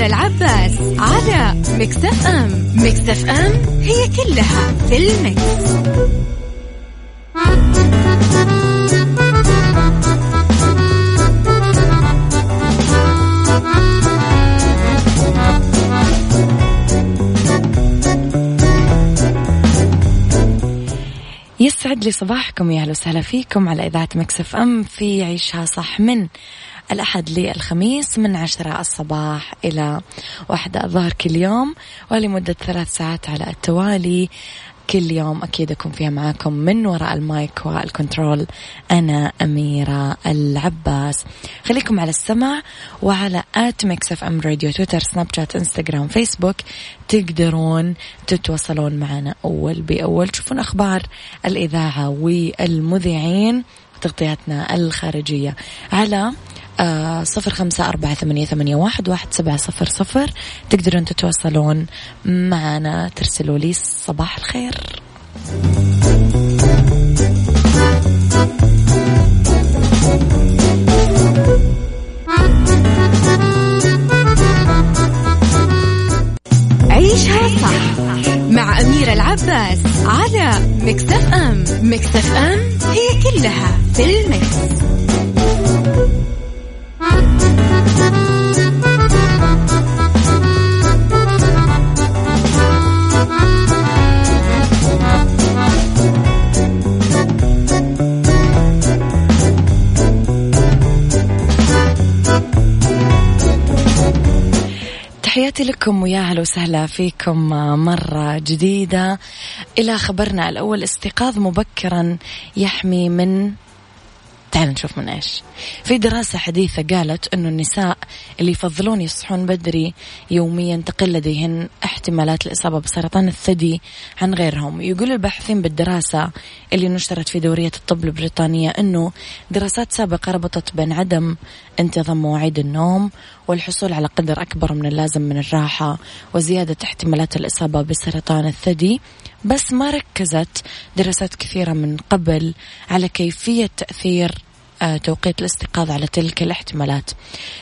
مع أميرة العباس على Mix FM Mix FM it's all in the mix. يسعد لي صباحكم يا أهلا وسهلا فيكم على إذاعة Mix FM في عيشها صح من الأحد للخميس من عشرة الصباح إلى واحدة الظهر كل يوم ولمدة ثلاث ساعات على التوالي كل يوم. أكيد أكون فيها معاكم من وراء ال mic وال control أنا أميرة العباس. خليكم على السمع وعلى at Mix FM Radio Twitter Snapchat Instagram Facebook. تقدرون تتواصلون معنا أول بأول. تشوفون أخبار الإذاعة والمذيعين تغطياتنا الخارجية على صفر خمسة أربعة ثمانية, ثمانية واحد, واحد سبعة صفر صفر. تقدرون تتواصلون معنا ترسلوا لي صباح الخير. عيشها صح مع أميرة العباس على مكتف أم. مكتف أم هي كلها في المكس. لكم ويا أهلا وسهلا فيكم مرة جديدة. إلى خبرنا الأول استيقاظ مبكرا يحمي من تعال نشوف من إيش. في دراسة حديثة قالت إنه النساء اللي يفضلون يصحون بدري يوميا تقل لديهن احتمالات الإصابة بسرطان الثدي عن غيرهم. يقول الباحثين بالدراسة اللي نشرت في دورية الطب البريطانية إنه دراسات سابقة ربطت بين عدم انتظام مواعيد النوم والحصول على قدر أكبر من اللازم من الراحة وزيادة احتمالات الإصابة بسرطان الثدي. بس ما ركزت دراسات كثيرة من قبل على كيفية تأثير آه، توقيت الاستيقاظ على تلك الاحتمالات.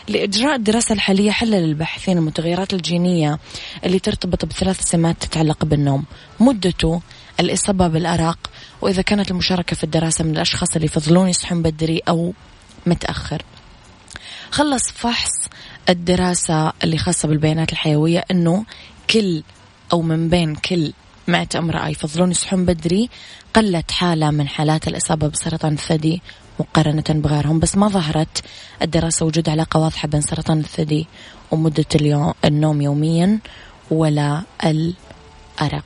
لإجراء الدراسة الحالية حلل الباحثين المتغيرات الجينية اللي ترتبط بثلاث سمات تتعلق بالنوم. مدته الإصابة بالأرق وإذا كانت المشاركة في الدراسة من الأشخاص اللي يفضلون يصحون بدري أو متأخر. خلص فحص الدراسة اللي خاصة بالبيانات الحيوية أنه كل أو من بين كل مئة امرأة يفضلون يصحون بدري قلت حالة من حالات الإصابة بسرطان الثدي مقارنة بغيرهم بس ما ظهرت. الدراسة وجود علاقة واضحة بين سرطان الثدي ومدة اليوم النوم يوميا ولا الأرق.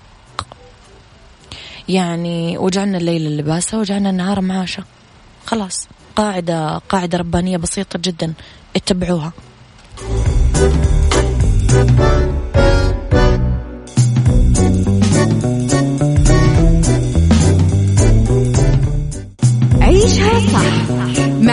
يعني وجعلنا الليل اللباسة وجعلنا النهار معاشة. خلاص قاعدة قاعدة ربانية بسيطة جدا اتبعوها.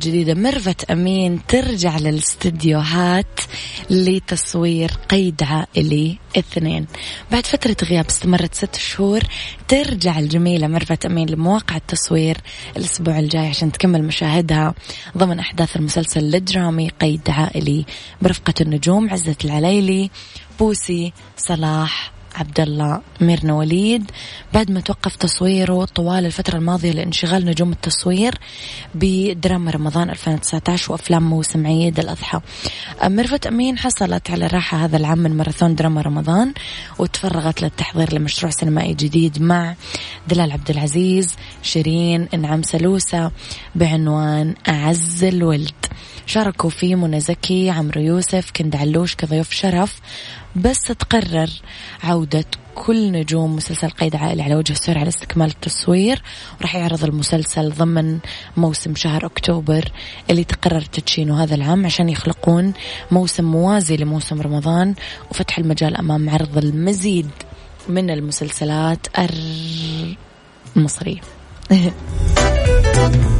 جديدة. ميرفت أمين ترجع للاستديوهات لتصوير قيد عائلي اثنين. بعد فترة غياب استمرت ست شهور ترجع الجميلة ميرفت أمين لمواقع التصوير الأسبوع الجاي عشان تكمل مشاهدها ضمن أحداث المسلسل الدرامي قيد عائلي برفقة النجوم عزت العلايلي بوسي صلاح عبد الله ميرنا وليد. بعد ما توقف تصويره طوال الفترة الماضية لانشغال نجوم التصوير بدراما رمضان 2019 وأفلام موسم عيد الأضحى. ميرفت أمين حصلت على الراحة هذا العام من ماراثون دراما رمضان وتفرغت للتحضير لمشروع سينمائي جديد مع دلال عبد العزيز شيرين إنعام سالوسة بعنوان أعز الولد. شاركوا فيه منى زكي عمرو يوسف كندة علوش كضيوف شرف بس تقرر عودة كل نجوم مسلسل قيد عائلي على وجه السرعة لاستكمال التصوير. وراح يعرض المسلسل ضمن موسم شهر أكتوبر اللي تقرر تدشينه هذا العام عشان يخلقون موسم موازي لموسم رمضان وفتح المجال أمام عرض المزيد من المسلسلات المصرية.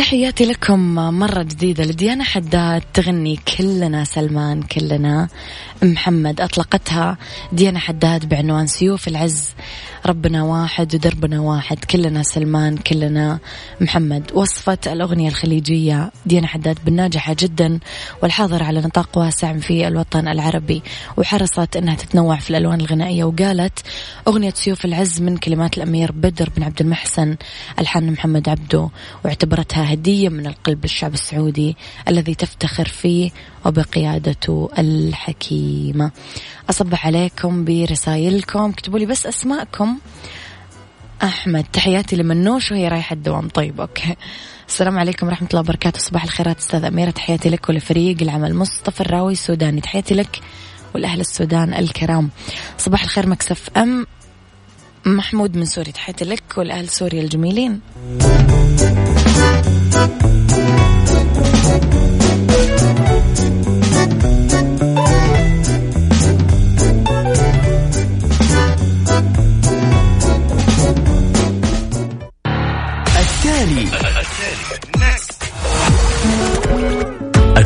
تحياتي لكم مرة جديدة لديانا حداد تغني كلنا سلمان كلنا. محمد أطلقتها. ديانا حداد بعنوان سيوف العز. ربنا واحد ودربنا واحد كلنا سلمان كلنا محمد. وصفت الأغنية الخليجية ديانا حداد بالناجحة جدا والحاضرة على نطاق واسع في الوطن العربي. وحرصت أنها تتنوع في الألوان الغنائية وقالت أغنية سيوف العز من كلمات الأمير بدر بن عبد المحسن الحان محمد عبده. واعتبرتها هدية من القلب للشعب السعودي الذي تفتخر فيه وبقيادته الحكيمة. أصبح عليكم برسائلكم. اكتبوا لي بس أسماءكم. أحمد تحياتي لمنوش وهي رايحة الدوام. طيب أوكي. السلام عليكم ورحمة الله وبركاته. صباح الخيرات أستاذ أميرة. تحياتي لك ولفريق العمل. مصطفى الراوي السوداني تحياتي لك ولأهل السودان الكرام. صباح الخير Mix FM محمود من سوريا. تحياتي لك والأهل سوريا الجميلين.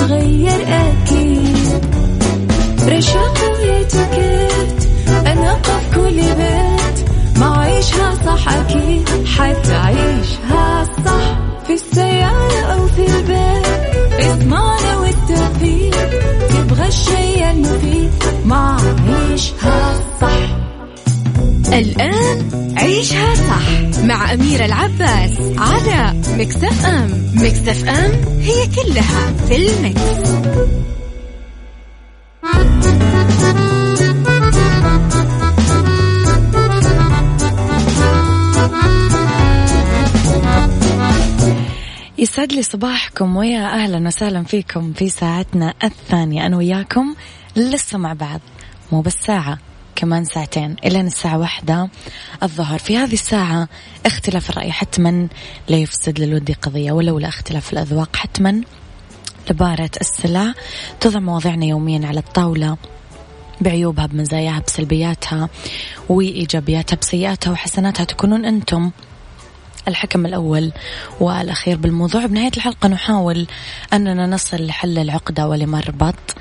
إيه راح تتغير أكيد. رشاق ويتوكيت أنا قف كل بيت. ما عيشها صح أكيد. حتعيشها صح في السيارة أو في البيت. اسمعنا والتوفيق. تبغى الشيء المفيد. ما عيشها صح. الآن عيشها صح مع أميرة العباس على مكتف أم مكتف أم هي كلها في المكس. يسعد لي صباحكم ويا أهلا وسهلا فيكم في ساعتنا الثانية. أنا وياكم لسه مع بعض مو بس ساعة. كمان ساعتين إلى الساعة واحدة الظهر. في هذه الساعة اختلاف الرأي حتما لا يفسد للود قضية ولولا اختلاف الأذواق حتما لبارة السلع تضع مواضيعنا يوميا على الطاولة بعيوبها بمزاياها بسلبياتها وإيجابياتها بسيئاتها وحسناتها. تكونون أنتم الحكم الأول والأخير بالموضوع. بنهاية الحلقة نحاول أننا نصل لحل العقدة ولمربط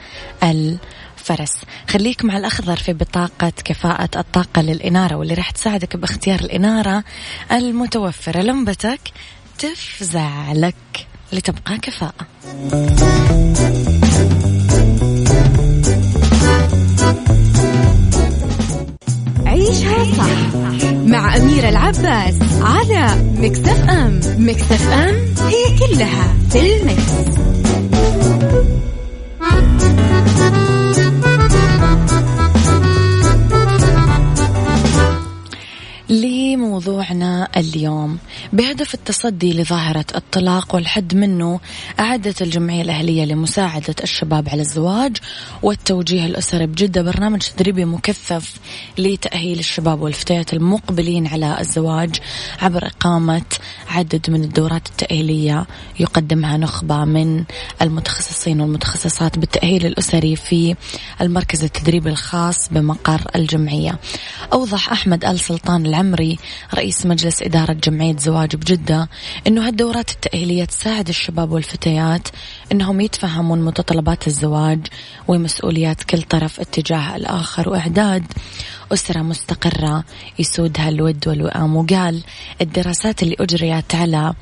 الفرس خليك مع الأخضر في بطاقة كفاءة الطاقة للإنارة واللي راح تساعدك باختيار الإنارة المتوفرة. لمبتك تفزع لك لتبقى كفاءة. عيشها صح مع أميرة العباس على مكتف أم. مكتف أم هي كلها في المكس. لموضوعنا اليوم. بهدف التصدي لظاهرة الطلاق والحد منه أعدت الجمعية الأهلية لمساعدة الشباب على الزواج والتوجيه الأسري بجدة برنامج تدريبي مكثف لتأهيل الشباب والفتيات المقبلين على الزواج عبر إقامة عدد من الدورات التأهيلية. يقدمها نخبة من المتخصصين والمتخصصات بالتأهيل الأسري في المركز التدريبي الخاص بمقر الجمعية. أوضح أحمد آل سلطان العمري رئيس مجلس إدارة جمعية زواج بجدة أنه هالدورات التأهيلية تساعد الشباب والفتيات أنهم يتفهمون متطلبات الزواج ومسؤوليات كل طرف اتجاه الآخر وإعداد أسرة مستقرة يسودها الود والوئام. وقال الدراسات اللي أجريت على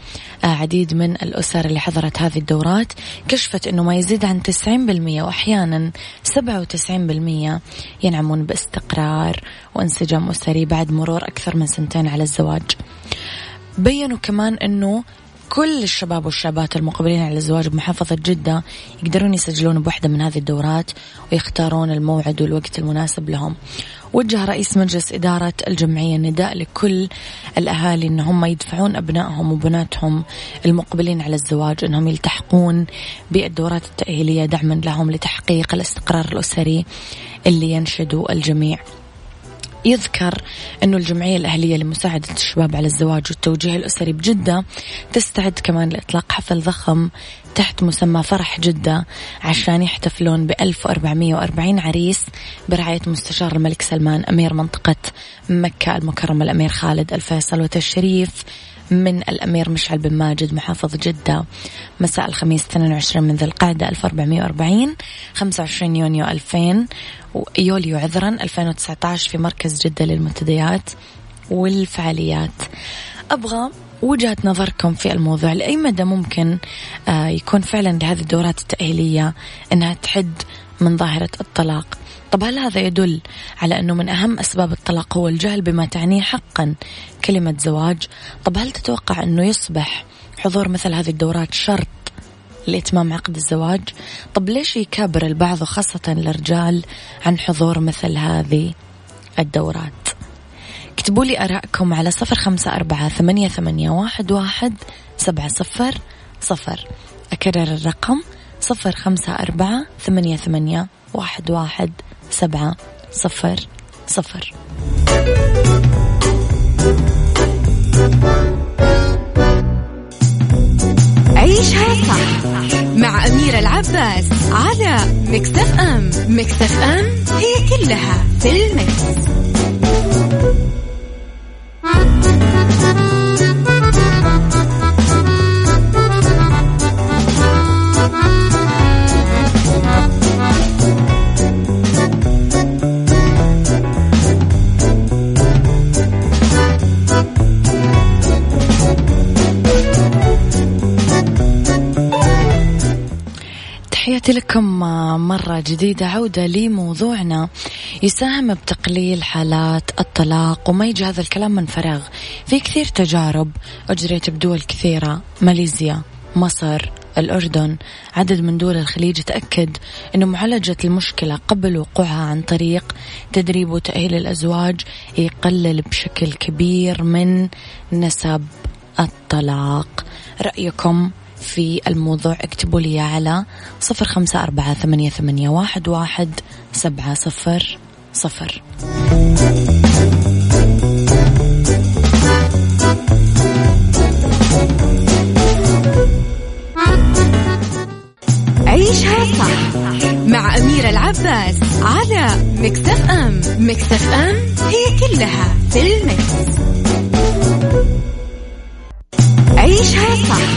عديد من الأسر اللي حضرت هذه الدورات كشفت أنه ما يزيد عن 90% وأحيانا 97% ينعمون باستقرار وانسجام أسري بعد مرور أكثر من سنتين على الزواج. بينوا كمان أنه كل الشباب والشابات المقبلين على الزواج بمحافظة جدة يقدرون يسجلون بواحدة من هذه الدورات ويختارون الموعد والوقت المناسب لهم. وجه رئيس مجلس إدارة الجمعية نداء لكل الأهالي أن هم يدفعون أبنائهم وبناتهم المقبلين على الزواج أنهم يلتحقون بالدورات التأهيلية دعما لهم لتحقيق الاستقرار الأسري اللي ينشدوا الجميع. يذكر أنه الجمعية الأهلية لمساعدة الشباب على الزواج والتوجيه الأسري بجدة تستعد كمان لإطلاق حفل ضخم تحت مسمى فرح جدة عشان يحتفلون ب 1440 عريس برعاية مستشار الملك سلمان أمير منطقة مكة المكرمة الأمير خالد الفيصل وتشريف من الأمير مشعل بن ماجد محافظ جدة. مساء الخميس 22 من ذي القعدة 1440 25 يونيو 2000 يوليو عذرا 2019 في مركز جدة للمنتديات والفعاليات. أبغى وجهة نظركم في الموضوع لأي مدى ممكن آه، يكون فعلا لهذه الدورات التأهيلية أنها تحد من ظاهرة الطلاق؟ طب هل هذا يدل على أنه من أهم أسباب الطلاق هو الجهل بما تعنيه حقا كلمة زواج؟ طب هل تتوقع أنه يصبح حضور مثل هذه الدورات شرط لإتمام عقد الزواج. طب ليش يكابر البعض وخاصة الرجال عن حضور مثل هذه الدورات؟ اكتبوا لي أراءكم على صفر خمسة أربعة ثمانية, ثمانية واحد, واحد سبعة صفر صفر. أكرر الرقم صفر خمسة أربعة ثمانية, ثمانية واحد, واحد سبعة صفر صفر. عيشها صح مع أميرة العباس على مكتف أم مكتف أم هي كلها في المكس. تحياتي لكم مرة جديدة عودة لموضوعنا. يساهم بتقليل حالات الطلاق وما يجي هذا الكلام من فراغ. في كثير تجارب أجريت بدول كثيرة ماليزيا مصر الأردن. عدد من دول الخليج تأكد أن معالجة المشكلة قبل وقوعها عن طريق تدريب وتأهيل الأزواج يقلل بشكل كبير من نسب الطلاق. رأيكم؟ في الموضوع اكتبوا لي على صفر خمسة أربعة ثمانية, ثمانية واحد, واحد سبعة صفر صفر. عيشها صح مع أميرة العباس على مكتف إم. مكتف إم هي كلها في المكس. عيشها صح.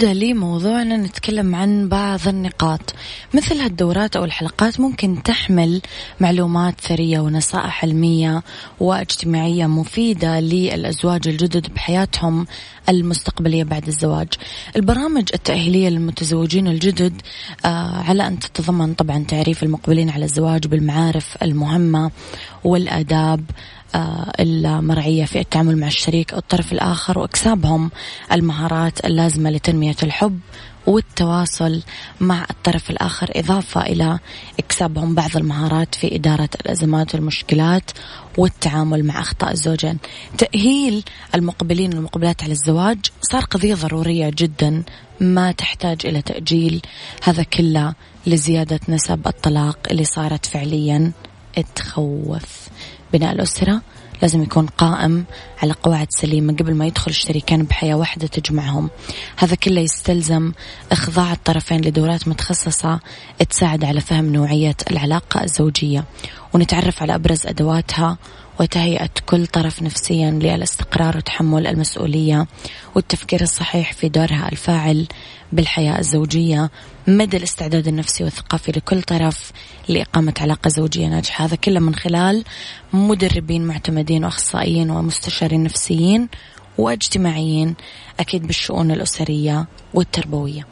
بالعودة لموضوعنا نتكلم عن بعض النقاط. مثل هالدورات أو الحلقات ممكن تحمل معلومات ثرية ونصائح علمية واجتماعية مفيدة للأزواج الجدد بحياتهم المستقبلية بعد الزواج. البرامج التأهيلية للمتزوجين الجدد آه على أن تتضمن طبعا تعريف المقبلين على الزواج بالمعارف المهمة والآداب المرعية في التعامل مع الشريك أو الطرف الآخر وإكسابهم المهارات اللازمة لتنمية الحب والتواصل مع الطرف الآخر إضافة إلى إكسابهم بعض المهارات في إدارة الأزمات والمشكلات والتعامل مع أخطاء الزوجين. تأهيل المقبلين والمقبلات على الزواج صار قضية ضرورية جدا ما تحتاج إلى تأجيل. هذا كله لزيادة نسب الطلاق اللي صارت فعليا. تخوف بناء الأسرة. لازم يكون قائم على قواعد سليمة قبل ما يدخل الشريكان بحياة واحدة تجمعهم. هذا كله يستلزم إخضاع الطرفين لدورات متخصصة تساعد على فهم نوعية العلاقة الزوجية. ونتعرف على أبرز أدواتها وتهيئة كل طرف نفسيا للاستقرار وتحمل المسؤولية والتفكير الصحيح في دورها الفاعل بالحياة الزوجية. مدى الاستعداد النفسي والثقافي لكل طرف لإقامة علاقة زوجية ناجحة. هذا كله من خلال مدربين معتمدين وأخصائيين ومستشارين نفسيين واجتماعيين أكيد بالشؤون الأسرية والتربوية.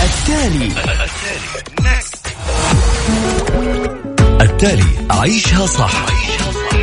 التالي. التالي. عيشها صح.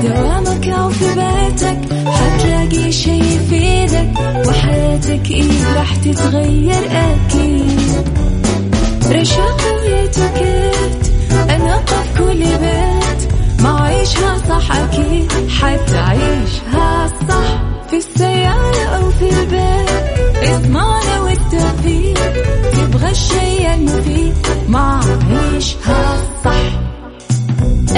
في دوامك أو في بيتك حتلاقي شي يفيدك وحياتك إيه راح تتغير أكيد. رشاق ويتوكيت أنا قف كل بيت ما عيشها صح أكيد حتعيشها صح. في السيارة أو في البيت اسمعنا والتوفيق تبغى الشيء المفيد ما عيشها صح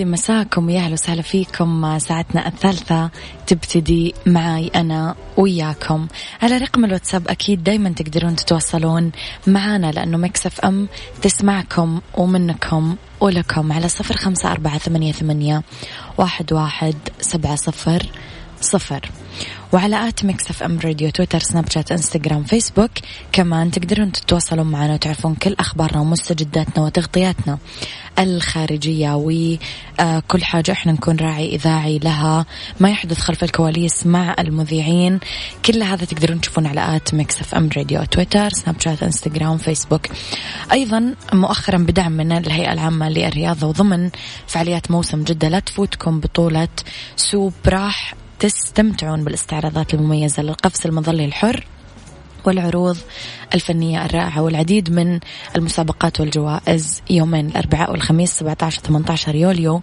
لي مساكم يا أهلا وسهلا فيكم. ساعتنا الثالثة تبتدي معي أنا وياكم. على رقم الواتساب أكيد دايما تقدرون تتواصلون معنا لأنه Mix FM تسمعكم ومنكم ولكم على صفر خمسة أربعة ثمانية, ثمانية واحد, واحد سبعة صفر صفر. وعلى at Mix FM Radio Twitter Snapchat Instagram Facebook كمان تقدرون تتواصلون معنا وتعرفون كل أخبارنا ومستجداتنا وتغطياتنا. الخارجية وكل حاجة إحنا نكون راعي إذاعي لها. ما يحدث خلف الكواليس مع المذيعين. كل هذا تقدرون تشوفون على at Mix FM Radio Twitter Snapchat Instagram Facebook. أيضا مؤخرا بدعم من الهيئة العامة للرياضة وضمن فعاليات موسم جدة لا تفوتكم بطولة swoop راح تستمتعون بالاستعراضات المميزة للقفز المظلي الحر. والعروض الفنية الرائعة والعديد من المسابقات والجوائز يومين الأربعاء والخميس 17 18 يوليو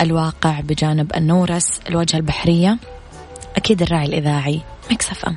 الواقع بجانب النورس الواجهة البحرية أكيد الراعي الإذاعي مكسف أم.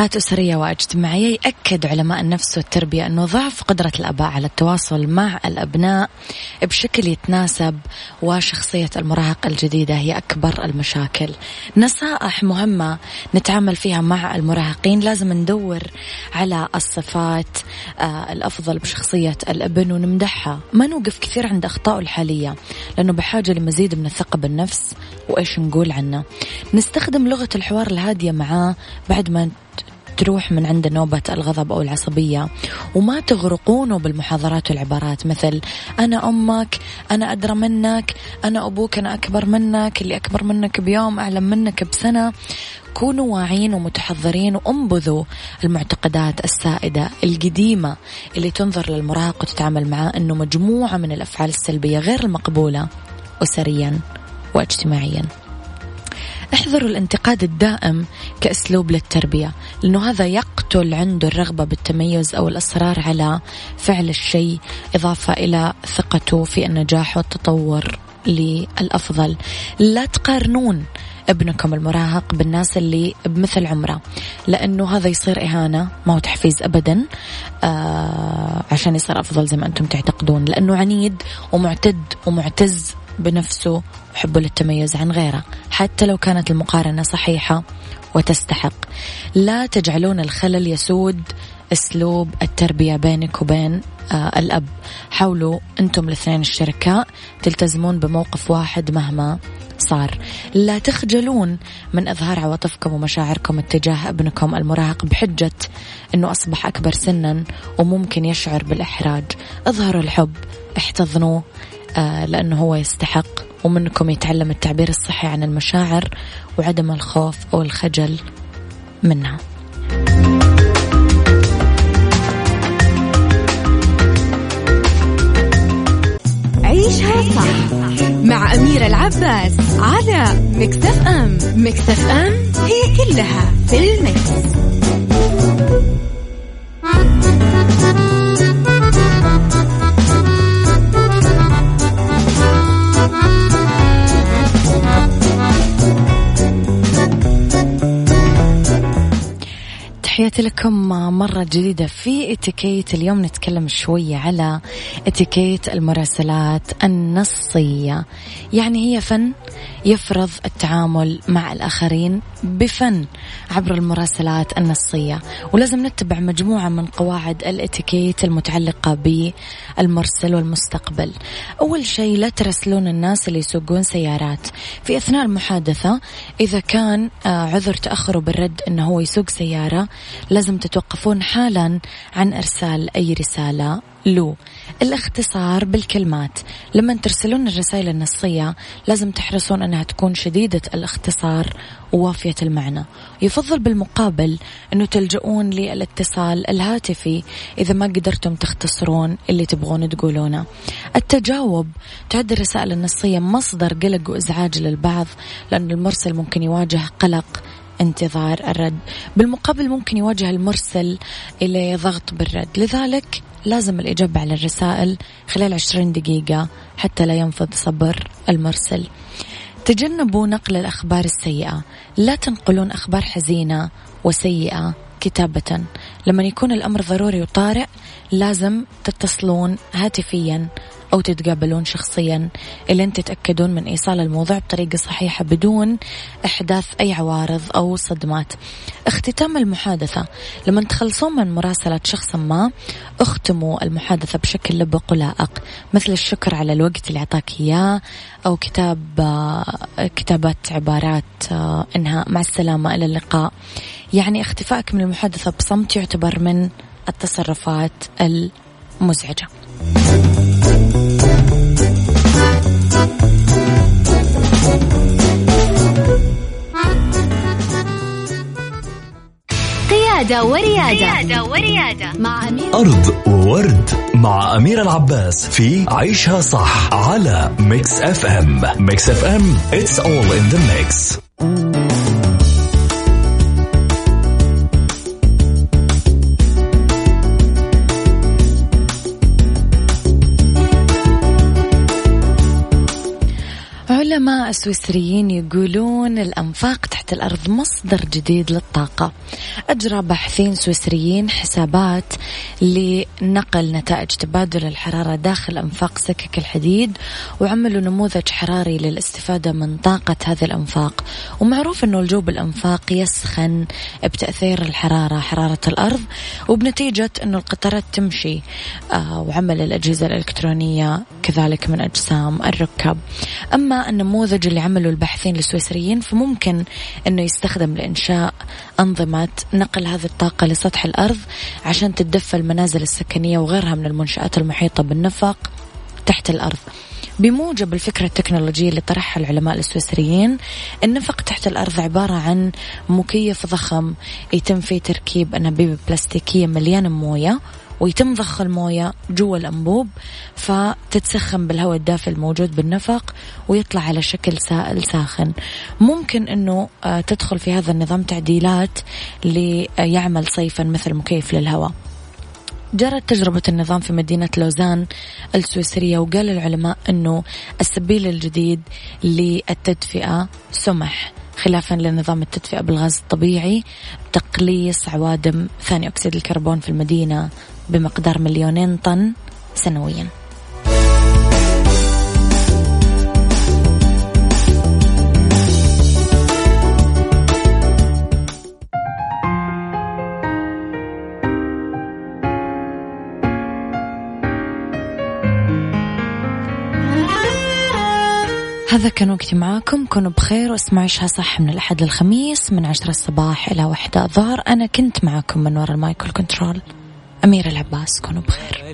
علاقات أسرية واجتماعية يأكد علماء النفس والتربية أنه ضعف قدرة الآباء على التواصل مع الأبناء بشكل يتناسب وشخصية المراهق الجديدة هي أكبر المشاكل. نصائح مهمة نتعامل فيها مع المراهقين. لازم ندور على الصفات آه الأفضل بشخصية الابن ونمدحها. ما نوقف كثير عند أخطائه الحالية لأنه بحاجة لمزيد من الثقة بالنفس. وإيش نقول عنه؟ نستخدم لغة الحوار الهادية معاه بعد ما تروح من عنده نوبة الغضب أو العصبية وما تغرقونه بالمحاضرات والعبارات. مثل أنا أمك أنا أدرى منك أنا أبوك أنا أكبر منك اللي أكبر منك بيوم أعلم منك بسنة. كونوا واعيين ومتحضرين وانبذوا المعتقدات السائدة القديمة اللي تنظر للمراهق وتتعامل معاه أنه مجموعة من الأفعال السلبية غير المقبولة أسريا واجتماعيا. احذروا الانتقاد الدائم كأسلوب للتربية لأنه هذا يقتل عنده الرغبة بالتميز أو الإصرار على فعل الشيء إضافة إلى ثقته في النجاح والتطور للأفضل. لا تقارنون ابنكم المراهق بالناس اللي بمثل عمره لأنه هذا يصير إهانة ما هو تحفيز أبدا آه عشان يصير أفضل زي ما أنتم تعتقدون لأنه عنيد ومعتد ومعتز بنفسه وحبه للتميز عن غيره حتى لو كانت المقارنة صحيحة وتستحق. لا تجعلون الخلل يسود أسلوب التربية بينك وبين آه الأب. حاولوا أنتم الاثنين الشركاء تلتزمون بموقف واحد مهما صار. لا تخجلون من إظهار عواطفكم ومشاعركم اتجاه ابنكم المراهق بحجة إنه أصبح أكبر سنا وممكن يشعر بالإحراج. اظهروا الحب احتضنوه آه لأنه هو يستحق ومنكم يتعلم التعبير الصحي عن المشاعر وعدم الخوف أو الخجل منها عيشها صح مع أميرة العباس على مكتف أم مكتف أم هي كلها في المكس. تحياتي لكم مرة جديدة في اتيكيت. اليوم نتكلم شوية على اتيكيت المراسلات النصية. يعني هي فن يفرض التعامل مع الآخرين بفن عبر المراسلات النصية. ولازم نتبع مجموعة من قواعد الاتيكيت المتعلقة بالمرسل والمستقبل. أول شيء لا ترسلون الناس اللي يسوقون سيارات. في أثناء المحادثة إذا كان آه، عذر تأخره بالرد أنه هو يسوق سيارة لازم تتوقفون حالا عن إرسال أي رسالة له. الاختصار بالكلمات. لما ترسلون الرسائل النصية لازم تحرصون أنها تكون شديدة الاختصار ووافية المعنى. يفضل بالمقابل أنه تلجؤون للاتصال الهاتفي إذا ما قدرتم تختصرون اللي تبغون تقولونه. التجاوب. تعد الرسائل النصية مصدر قلق وإزعاج للبعض لأن المرسل ممكن يواجه قلق انتظار الرد. بالمقابل ممكن يواجه المرسل إلى ضغط بالرد. لذلك لازم الإجابة على الرسائل خلال عشرين دقيقة حتى لا ينفذ صبر المرسل. تجنبوا نقل الأخبار السيئة. لا تنقلون أخبار حزينة وسيئة كتابة. لما يكون الأمر ضروري وطارئ لازم تتصلون هاتفيا أو تتقابلون شخصيا إلين تتأكدون من إيصال الموضوع بطريقة صحيحة بدون إحداث أي عوارض أو صدمات. اختتام المحادثة. لما تخلصون من مراسلة شخص ما اختموا المحادثة بشكل لبق ولائق مثل الشكر على الوقت اللي أعطاك إياه أو كتاب كتابة عبارات إنهاء. مع السلامة. إلى اللقاء. يعني اختفائك من المحادثة بصمت يعتبر من التصرفات المزعجة. قيادة وريادة, قيادة وريادة مع أمير أرض وورد مع أميرة العباس في عيشها صح على Mix FM Mix FM it's all in the mix. السويسريين يقولون الأنفاق تحت الأرض مصدر جديد للطاقة. أجرى باحثين سويسريين حسابات لنقل نتائج تبادل الحرارة داخل أنفاق سكك الحديد وعملوا نموذج حراري للاستفادة من طاقة هذه الأنفاق. ومعروف أنه الجو بالأنفاق يسخن بتأثير الحرارة حرارة الأرض وبنتيجة أنه القطارات تمشي آه، وعمل الأجهزة الإلكترونية كذلك من أجسام الركاب. أما النموذج اللي عمله الباحثين السويسريين فممكن أنه يستخدم لإنشاء أنظمة نقل هذه الطاقة لسطح الأرض عشان تتدفى المنازل السكنية وغيرها من المنشآت المحيطة بالنفق تحت الأرض. بموجب الفكرة التكنولوجية اللي طرحها العلماء السويسريين النفق تحت الأرض عبارة عن مكيف ضخم يتم فيه تركيب أنابيب بلاستيكية مليانة موية ويتم ضخ الموية جوا الأنبوب فتتسخن بالهواء الدافئ الموجود بالنفق ويطلع على شكل سائل ساخن. ممكن أنه آه، تدخل في هذا النظام تعديلات ليعمل صيفا مثل مكيف للهواء. جرت تجربة النظام في مدينة لوزان السويسرية وقال العلماء أنه السبيل الجديد للتدفئة سمح خلافا لنظام التدفئة بالغاز الطبيعي تقليص عوادم ثاني أكسيد الكربون في المدينة. بمقدار مليونين طن سنويا. هذا كان وقتي معاكم. كونوا بخير واسمعوا عيشها صح من الأحد للخميس من عشرة الصباح إلى واحدة الظهر. أنا كنت معاكم من وراء المايكل كنترول أميرة العباس كونوا بخير.